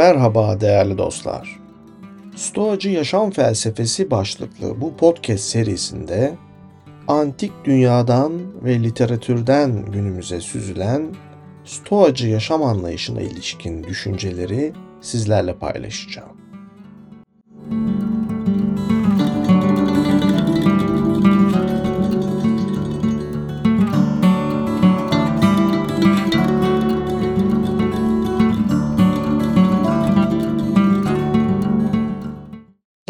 Merhaba değerli dostlar. Stoacı Yaşam Felsefesi başlıklı bu podcast serisinde antik dünyadan ve literatürden günümüze süzülen Stoacı yaşam anlayışına ilişkin düşünceleri sizlerle paylaşacağım.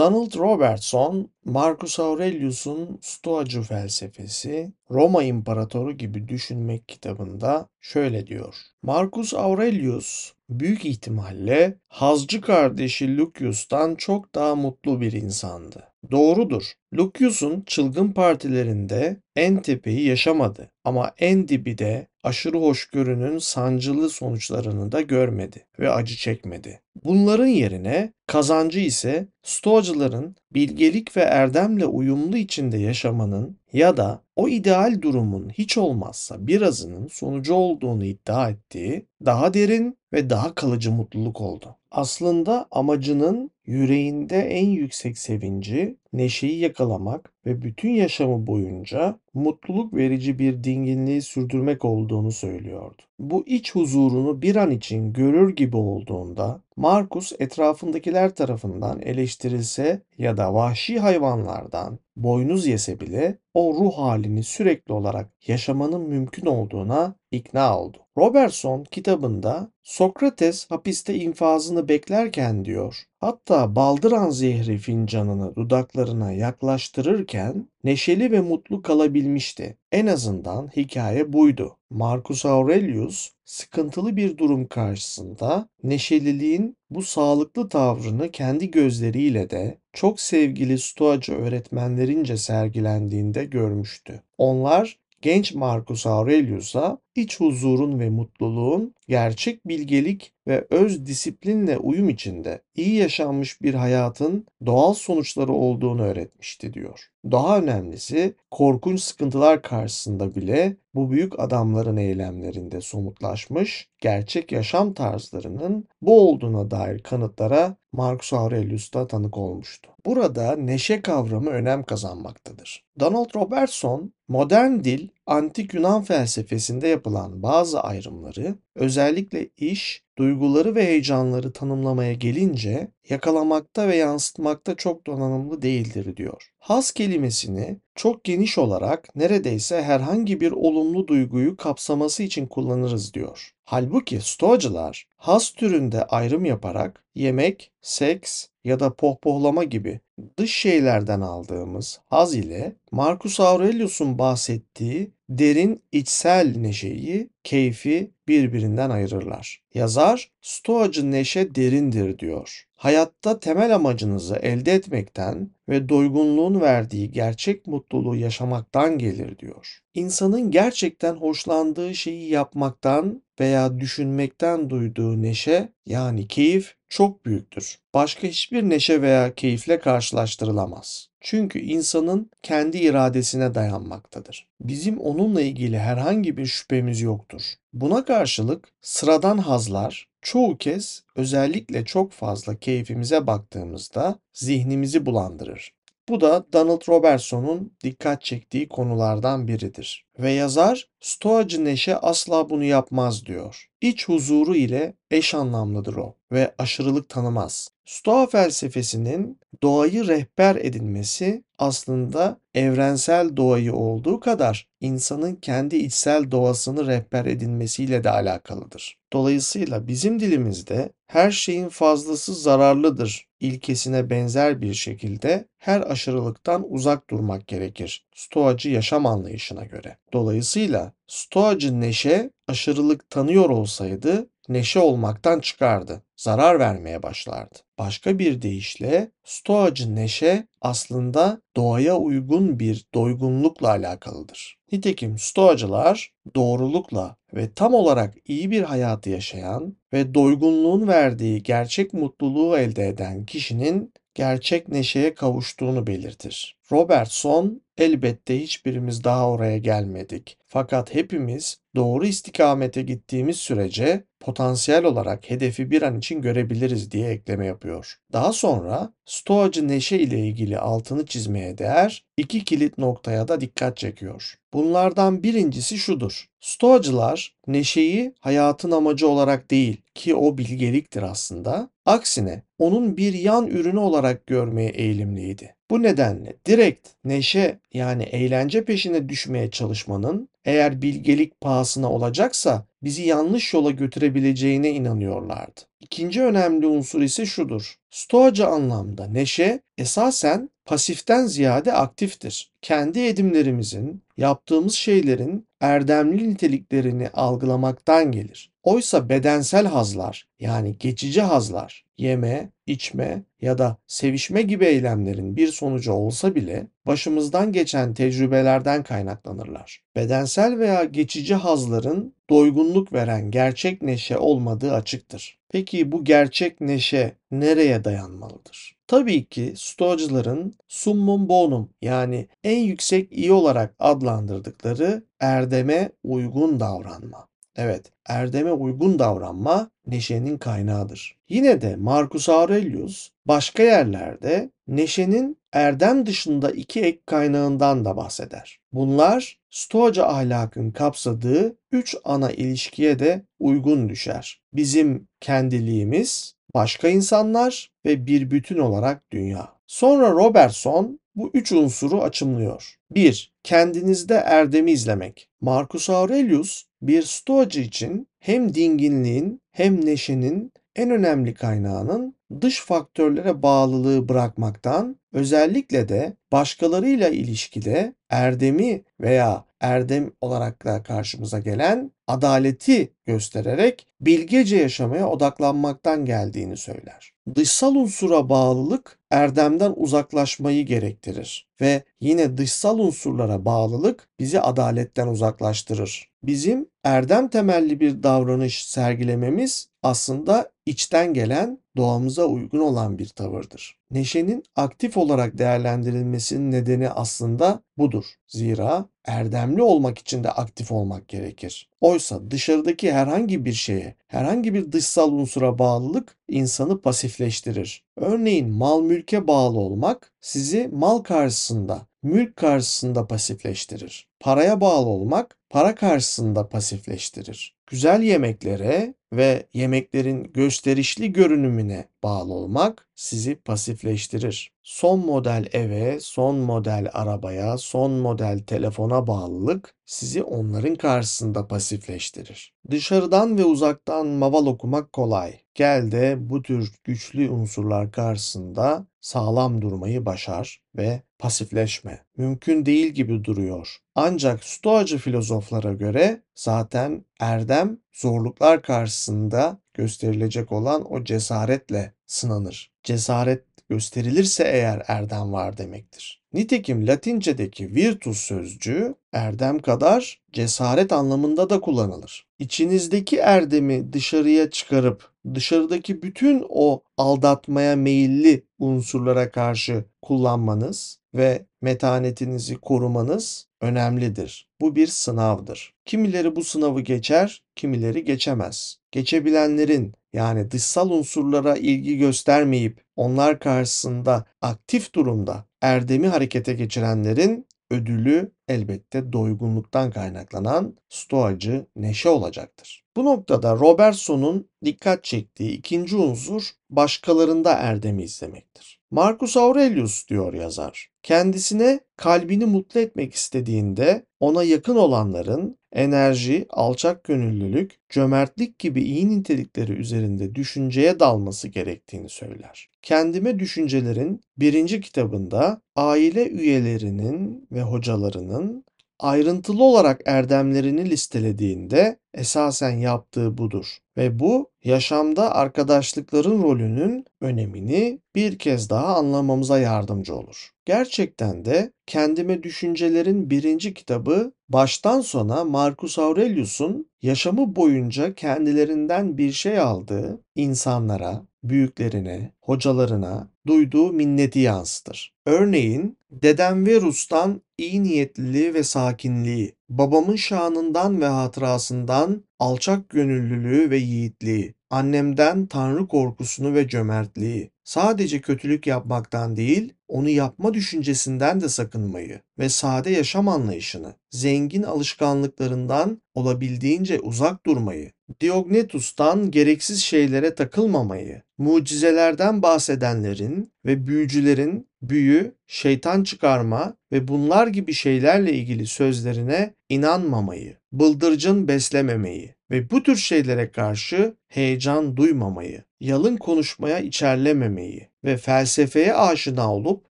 Donald Robertson, Marcus Aurelius'un Stoacı felsefesi, Roma İmparatoru gibi düşünmek kitabında şöyle diyor. Marcus Aurelius büyük ihtimalle hazcı kardeşi Lucius'tan çok daha mutlu bir insandı. Doğrudur. Lucius'un çılgın partilerinde en tepeyi yaşamadı ama en dibi de aşırı hoşgörünün sancılı sonuçlarını da görmedi ve acı çekmedi. Bunların yerine kazancı ise Stoacıların bilgelik ve erdemle uyumlu içinde yaşamanın ya da o ideal durumun hiç olmazsa birazının sonucu olduğunu iddia ettiği daha derin ve daha kalıcı mutluluk oldu. Aslında amacının yüreğinde en yüksek sevinci, neşeyi yakalamak ve bütün yaşamı boyunca mutluluk verici bir dinginliği sürdürmek olduğunu söylüyordu. Bu iç huzurunu bir an için görür gibi olduğunda Markus etrafındakiler tarafından eleştirilse ya da vahşi hayvanlardan boynuz yese bile o ruh halini sürekli olarak yaşamanın mümkün olduğuna ikna oldu. Robertson kitabında Sokrates hapiste infazını beklerken diyor, hatta baldıran zehri fincanını dudaklarına yaklaştırırken neşeli ve mutlu kalabilmişti. En azından hikaye buydu. Marcus Aurelius sıkıntılı bir durum karşısında neşeliliğin bu sağlıklı tavrını kendi gözleriyle de çok sevgili Stoacı öğretmenlerince sergilendiğinde görmüştü. Onlar genç Marcus Aurelius'a iç huzurun ve mutluluğun gerçek bilgelik ve öz disiplinle uyum içinde iyi yaşanmış bir hayatın doğal sonuçları olduğunu öğretmişti diyor. Daha önemlisi korkunç sıkıntılar karşısında bile bu büyük adamların eylemlerinde somutlaşmış gerçek yaşam tarzlarının bu olduğuna dair kanıtlara Marcus Aurelius da tanık olmuştu. Burada neşe kavramı önem kazanmaktadır. Donald Robertson, modern dil, antik Yunan felsefesinde yapılan bazı ayrımları özellikle iş, duyguları ve heyecanları tanımlamaya gelince yakalamakta ve yansıtmakta çok donanımlı değildir diyor. Has kelimesini çok geniş olarak neredeyse herhangi bir olumlu duyguyu kapsaması için kullanırız diyor. Halbuki stoacılar has türünde ayrım yaparak yemek, seks ya da pohpohlama gibi dış şeylerden aldığımız haz ile Marcus Aurelius'un bahsettiği derin içsel neşeyi, keyfi birbirinden ayırırlar. Yazar, stoacı neşe derindir diyor. Hayatta temel amacınızı elde etmekten ve doygunluğun verdiği gerçek mutluluğu yaşamaktan gelir diyor. İnsanın gerçekten hoşlandığı şeyi yapmaktan veya düşünmekten duyduğu neşe yani keyif çok büyüktür. Başka hiçbir neşe veya keyifle karşılaştırılamaz. Çünkü insanın kendi iradesine dayanmaktadır. Bizim onunla ilgili herhangi bir şüphemiz yoktur. Buna karşılık sıradan hazlar çoğu kez özellikle çok fazla keyfimize baktığımızda zihnimizi bulandırır. Bu da Donald Robertson'un dikkat çektiği konulardan biridir. Ve yazar, Stoacı neşe asla bunu yapmaz diyor. İç huzuru ile eş anlamlıdır o ve aşırılık tanımaz. Stoa felsefesinin doğayı rehber edinmesi aslında evrensel doğayı olduğu kadar insanın kendi içsel doğasını rehber edinmesiyle de alakalıdır. Dolayısıyla bizim dilimizde her şeyin fazlası zararlıdır ilkesine benzer bir şekilde her aşırılıktan uzak durmak gerekir. Stoacı yaşam anlayışına göre. Dolayısıyla Stoacı neşe aşırılık tanıyor olsaydı neşe olmaktan çıkardı. Zarar vermeye başlardı. Başka bir deyişle Stoacı neşe aslında doğaya uygun bir doygunlukla alakalıdır. Nitekim Stoacılar doğrulukla ve tam olarak iyi bir hayatı yaşayan ve doygunluğun verdiği gerçek mutluluğu elde eden kişinin gerçek neşeye kavuştuğunu belirtir. Robertson, elbette hiçbirimiz daha oraya gelmedik. Fakat hepimiz doğru istikamete gittiğimiz sürece potansiyel olarak hedefi bir an için görebiliriz diye ekleme yapıyor. Daha sonra stoacı neşe ile ilgili altını çizmeye değer iki kilit noktaya da dikkat çekiyor. Bunlardan birincisi şudur. Stoacılar neşeyi hayatın amacı olarak değil ki o bilgeliktir aslında. Aksine onun bir yan ürünü olarak görmeye eğilimliydi. Bu nedenle direkt neşe yani eğlence peşine düşmeye çalışmanın eğer bilgelik pahasına olacaksa bizi yanlış yola götürebileceğine inanıyorlardı. İkinci önemli unsur ise şudur. Stoacı anlamda neşe esasen pasiften ziyade aktiftir. Kendi edimlerimizin, yaptığımız şeylerin erdemli niteliklerini algılamaktan gelir. Oysa bedensel hazlar yani geçici hazlar, yeme, içme ya da sevişme gibi eylemlerin bir sonucu olsa bile başımızdan geçen tecrübelerden kaynaklanırlar. Bedensel veya geçici hazların doygunluk veren gerçek neşe olmadığı açıktır. Peki bu gerçek neşe nereye dayanmalıdır? Tabii ki Stoacıların summum bonum yani en yüksek iyi olarak adlandırdıkları erdeme uygun davranma. Evet, erdeme uygun davranma neşenin kaynağıdır. Yine de Marcus Aurelius başka yerlerde neşenin erdem dışında iki ek kaynağından da bahseder. Bunlar Stoacı ahlakın kapsadığı üç ana ilişkiye de uygun düşer. Bizim kendiliğimiz, başka insanlar ve bir bütün olarak dünya. Sonra Robertson bu üç unsuru açımlıyor. 1. Kendinizde erdemi izlemek. Marcus Aurelius bir stoacı için hem dinginliğin hem neşenin en önemli kaynağının dış faktörlere bağlılığı bırakmaktan, özellikle de başkalarıyla ilişkide erdemi veya erdem olarak da karşımıza gelen adaleti göstererek bilgece yaşamaya odaklanmaktan geldiğini söyler. Dışsal unsura bağlılık erdemden uzaklaşmayı gerektirir ve yine dışsal unsurlara bağlılık bizi adaletten uzaklaştırır. Bizim erdem temelli bir davranış sergilememiz aslında içten gelen, doğamıza uygun olan bir tavırdır. Neşenin aktif olarak değerlendirilmesinin nedeni aslında budur. Zira erdemli olmak için de aktif olmak gerekir. Oysa dışarıdaki herhangi bir şeye, herhangi bir dışsal unsura bağlılık insanı pasifleştirir. Örneğin mal mülke bağlı olmak sizi mal karşısında, mülk karşısında pasifleştirir. Paraya bağlı olmak para karşısında pasifleştirir. Güzel yemeklere ve yemeklerin gösterişli görünümüne bağlı olmak sizi pasifleştirir. Son model eve, son model arabaya, son model telefona bağlılık sizi onların karşısında pasifleştirir. Dışarıdan ve uzaktan maval okumak kolay. Gel de bu tür güçlü unsurlar karşısında sağlam durmayı başar ve pasifleşme. Mümkün değil gibi duruyor. Ancak Stoacı filozoflara göre zaten erdem zorluklar karşısında gösterilecek olan o cesaretle sınanır. Cesaret gösterilirse eğer erdem var demektir. Nitekim Latince'deki virtus sözcüğü erdem kadar cesaret anlamında da kullanılır. İçinizdeki erdemi dışarıya çıkarıp dışarıdaki bütün o aldatmaya meyilli unsurlara karşı kullanmanız ve metanetinizi korumanız önemlidir. Bu bir sınavdır. Kimileri bu sınavı geçer, kimileri geçemez. Geçebilenlerin yani dışsal unsurlara ilgi göstermeyip onlar karşısında aktif durumda erdemi harekete geçirenlerin ödülü elbette doygunluktan kaynaklanan stoacı neşe olacaktır. Bu noktada Robertson'un dikkat çektiği ikinci unsur başkalarında erdemi izlemektir. Marcus Aurelius diyor yazar. Kendisine kalbini mutlu etmek istediğinde ona yakın olanların enerji, alçak gönüllülük, cömertlik gibi iyi nitelikleri üzerinde düşünceye dalması gerektiğini söyler. Kendime Düşüncelerin birinci kitabında aile üyelerinin ve hocalarının ayrıntılı olarak erdemlerini listelediğinde esasen yaptığı budur. Ve bu yaşamda arkadaşlıkların rolünün önemini bir kez daha anlamamıza yardımcı olur. Gerçekten de Kendime Düşüncelerin birinci kitabı Baştan sona Marcus Aurelius'un yaşamı boyunca kendilerinden bir şey aldığı insanlara, büyüklerine, hocalarına duyduğu minneti yansıtır. Örneğin dedem Verus'tan iyi niyetliliği ve sakinliği, babamın şanından ve hatırasından alçak gönüllülüğü ve yiğitliği, annemden tanrı korkusunu ve cömertliği, sadece kötülük yapmaktan değil, onu yapma düşüncesinden de sakınmayı ve sade yaşam anlayışını, zengin alışkanlıklarından olabildiğince uzak durmayı, Diognetus'tan gereksiz şeylere takılmamayı, mucizelerden bahsedenlerin ve büyücülerin büyü, şeytan çıkarma ve bunlar gibi şeylerle ilgili sözlerine inanmamayı, bıldırcın beslememeyi ve bu tür şeylere karşı heyecan duymamayı, yalın konuşmaya içerlememeyi ve felsefeye aşina olup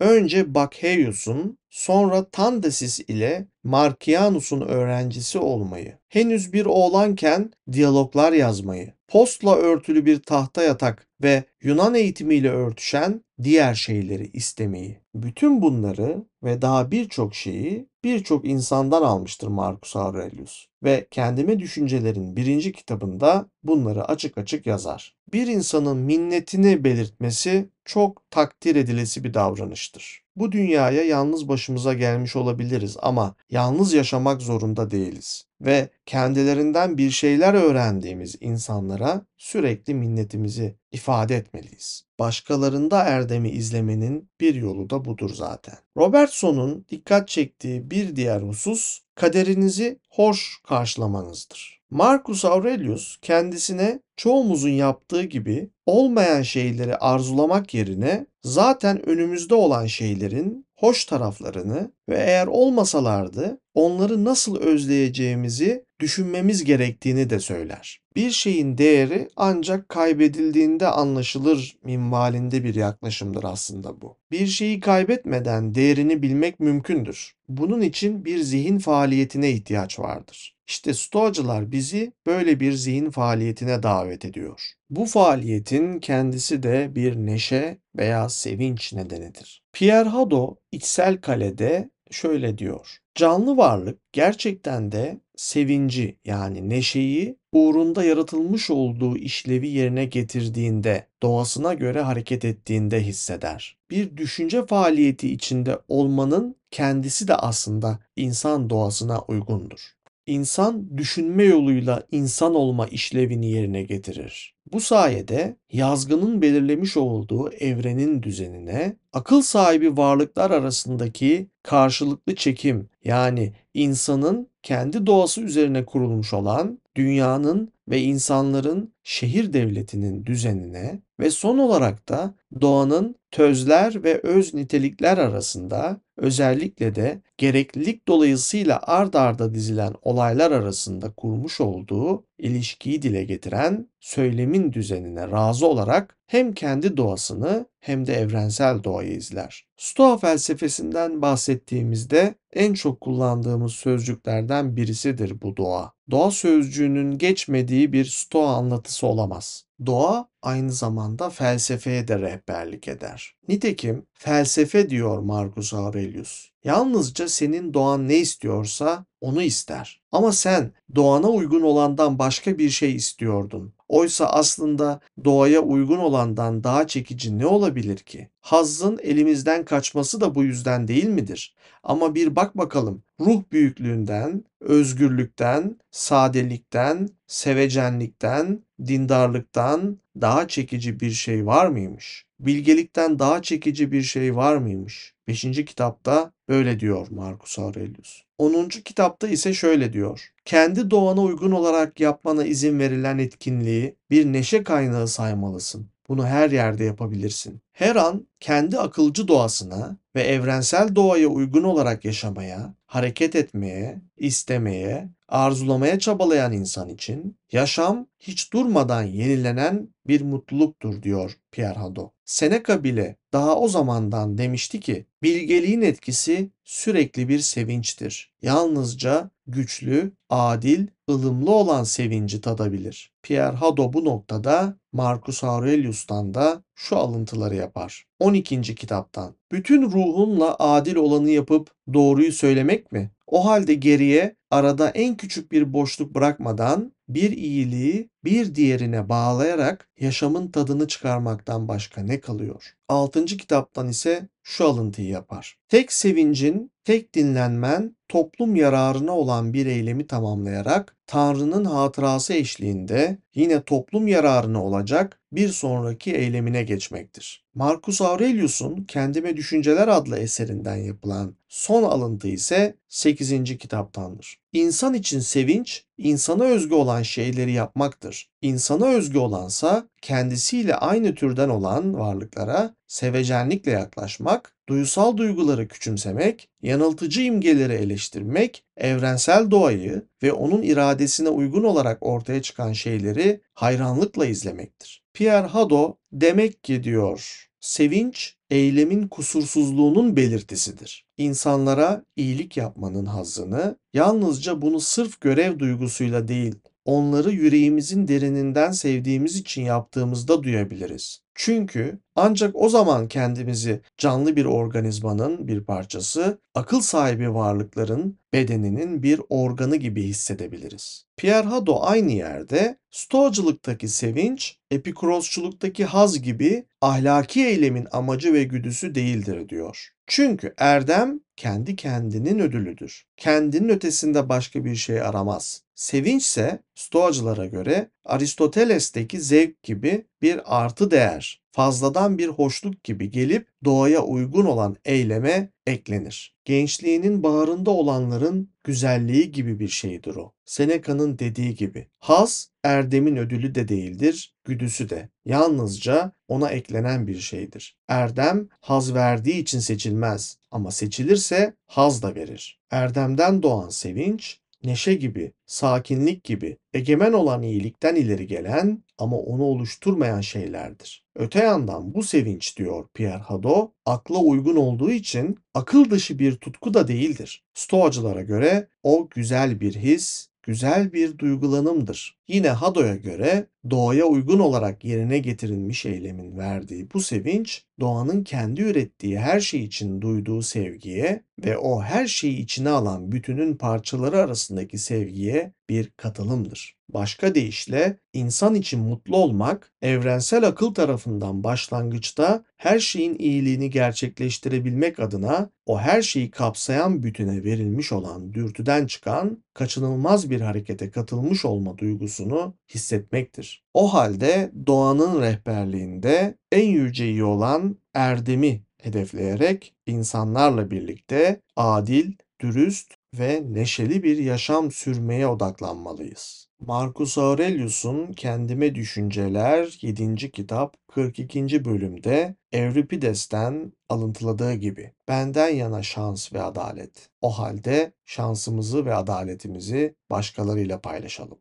önce Bakheus'un sonra Tandesis ile Markianus'un öğrencisi olmayı, henüz bir oğlanken diyaloglar yazmayı, postla örtülü bir tahta yatak ve Yunan eğitimiyle örtüşen diğer şeyleri istemeyi. Bütün bunları ve daha birçok şeyi birçok insandan almıştır Marcus Aurelius ve Kendime Düşüncelerin birinci kitabında bunları açık açık yazar. Bir insanın minnetini belirtmesi çok takdir edilesi bir davranıştır. Bu dünyaya yalnız başımıza gelmiş olabiliriz ama yalnız yaşamak zorunda değiliz ve kendilerinden bir şeyler öğrendiğimiz insanlara sürekli minnetimizi ifade etmeliyiz. Başkalarında erdemi izlemenin bir yolu da budur zaten. Robertson'un dikkat çektiği bir diğer husus kaderinizi hoş karşılamanızdır. Marcus Aurelius kendisine çoğumuzun yaptığı gibi olmayan şeyleri arzulamak yerine zaten önümüzde olan şeylerin hoş taraflarını ve eğer olmasalardı onları nasıl özleyeceğimizi düşünmemiz gerektiğini de söyler. Bir şeyin değeri ancak kaybedildiğinde anlaşılır minvalinde bir yaklaşımdır aslında bu. Bir şeyi kaybetmeden değerini bilmek mümkündür. Bunun için bir zihin faaliyetine ihtiyaç vardır. İşte Stoacılar bizi böyle bir zihin faaliyetine davet ediyor. Bu faaliyetin kendisi de bir neşe veya sevinç nedenidir. Pierre Hadot içsel kalede şöyle diyor. Canlı varlık gerçekten de sevinci yani neşeyi uğrunda yaratılmış olduğu işlevi yerine getirdiğinde, doğasına göre hareket ettiğinde hisseder. Bir düşünce faaliyeti içinde olmanın kendisi de aslında insan doğasına uygundur. İnsan düşünme yoluyla insan olma işlevini yerine getirir. Bu sayede yazgının belirlemiş olduğu evrenin düzenine akıl sahibi varlıklar arasındaki karşılıklı çekim yani insanın kendi doğası üzerine kurulmuş olan dünyanın ve insanların şehir devletinin düzenine ve son olarak da doğanın tözler ve öz nitelikler arasında özellikle de gereklilik dolayısıyla ard arda dizilen olaylar arasında kurmuş olduğu ilişkiyi dile getiren söylemin düzenine razı olarak hem kendi doğasını hem de evrensel doğayı izler. Stoa felsefesinden bahsettiğimizde en çok kullandığımız sözcüklerden birisidir bu doğa. Doğa sözcüğünün geçmediği bir Stoa anlatısı olamaz. Doğa aynı zamanda felsefeye de rehberlik eder. Nitekim felsefe diyor Marcus Aurelius. Yalnızca senin doğan ne istiyorsa onu ister. Ama sen doğana uygun olandan başka bir şey istiyordun. Oysa aslında doğaya uygun olandan daha çekici ne olabilir ki? Hazzın elimizden kaçması da bu yüzden değil midir? Ama bir bak bakalım ruh büyüklüğünden, özgürlükten, sadelikten, sevecenlikten, dindarlıktan daha çekici bir şey var mıymış? Bilgelikten daha çekici bir şey var mıymış? 5. kitapta böyle diyor Marcus Aurelius. 10. kitapta ise şöyle diyor. Kendi doğana uygun olarak yapmana izin verilen etkinliği bir neşe kaynağı saymalısın. Bunu her yerde yapabilirsin. Her an kendi akılcı doğasına ve evrensel doğaya uygun olarak yaşamaya, hareket etmeye, istemeye, arzulamaya çabalayan insan için yaşam hiç durmadan yenilenen bir mutluluktur diyor Pierre Hadot. Seneca bile daha o zamandan demişti ki bilgeliğin etkisi sürekli bir sevinçtir. Yalnızca güçlü, adil, ılımlı olan sevinci tadabilir. Pierre Hadot bu noktada Marcus Aurelius'tan da şu alıntıları yapar. 12. kitaptan. Bütün ruhunla adil olanı yapıp doğruyu söylemek mi? O halde geriye arada en küçük bir boşluk bırakmadan bir iyiliği bir diğerine bağlayarak yaşamın tadını çıkarmaktan başka ne kalıyor? 6. kitaptan ise şu alıntıyı yapar. Tek sevincin, tek dinlenmen toplum yararına olan bir eylemi tamamlayarak Tanrı'nın hatırası eşliğinde yine toplum yararına olacak bir sonraki eylemine geçmektir. Marcus Aurelius'un Kendime Düşünceler adlı eserinden yapılan son alıntı ise 8. kitaptandır. İnsan için sevinç, insana özgü olan şeyleri yapmaktır. İnsana özgü olansa kendisiyle aynı türden olan varlıklara sevecenlikle yaklaşmak, duysal duyguları küçümsemek, yanıltıcı imgeleri eleştirmek, evrensel doğayı ve onun iradesine uygun olarak ortaya çıkan şeyleri hayranlıkla izlemektir. Pierre Hadot demek ki diyor, sevinç eylemin kusursuzluğunun belirtisidir. İnsanlara iyilik yapmanın hazzını yalnızca bunu sırf görev duygusuyla değil, onları yüreğimizin derininden sevdiğimiz için yaptığımızda duyabiliriz. Çünkü ancak o zaman kendimizi canlı bir organizmanın bir parçası, akıl sahibi varlıkların bedeninin bir organı gibi hissedebiliriz. Pierre Hadot aynı yerde Stoacılıktaki sevinç, Epikurosçuluktaki haz gibi ahlaki eylemin amacı ve güdüsü değildir diyor. Çünkü erdem kendi kendinin ödülüdür. Kendinin ötesinde başka bir şey aramaz. Sevinç ise Stoacılara göre Aristoteles'teki zevk gibi bir artı değer, fazladan bir hoşluk gibi gelip doğaya uygun olan eyleme eklenir. Gençliğinin baharında olanların güzelliği gibi bir şeydir o. Seneca'nın dediği gibi. Haz erdemin ödülü de değildir, güdüsü de. Yalnızca ona eklenen bir şeydir. Erdem haz verdiği için seçilmez ama seçilirse haz da verir. Erdemden doğan sevinç neşe gibi, sakinlik gibi egemen olan iyilikten ileri gelen ama onu oluşturmayan şeylerdir. Öte yandan bu sevinç diyor Pierre Hadot, akla uygun olduğu için akıl dışı bir tutku da değildir. Stoacılara göre o güzel bir his, güzel bir duygulanımdır. Yine Hado'ya göre doğaya uygun olarak yerine getirilmiş eylemin verdiği bu sevinç, doğanın kendi ürettiği her şey için duyduğu sevgiye ve o her şeyi içine alan bütünün parçaları arasındaki sevgiye bir katılımdır. Başka deyişle insan için mutlu olmak evrensel akıl tarafından başlangıçta her şeyin iyiliğini gerçekleştirebilmek adına o her şeyi kapsayan bütüne verilmiş olan dürtüden çıkan kaçınılmaz bir harekete katılmış olma duygusunu hissetmektir. O halde doğanın rehberliğinde en yüceyi olan erdemi hedefleyerek insanlarla birlikte adil, dürüst ve neşeli bir yaşam sürmeye odaklanmalıyız. Marcus Aurelius'un Kendime Düşünceler 7. kitap 42. bölümde Evripides'ten alıntıladığı gibi benden yana şans ve adalet. O halde şansımızı ve adaletimizi başkalarıyla paylaşalım.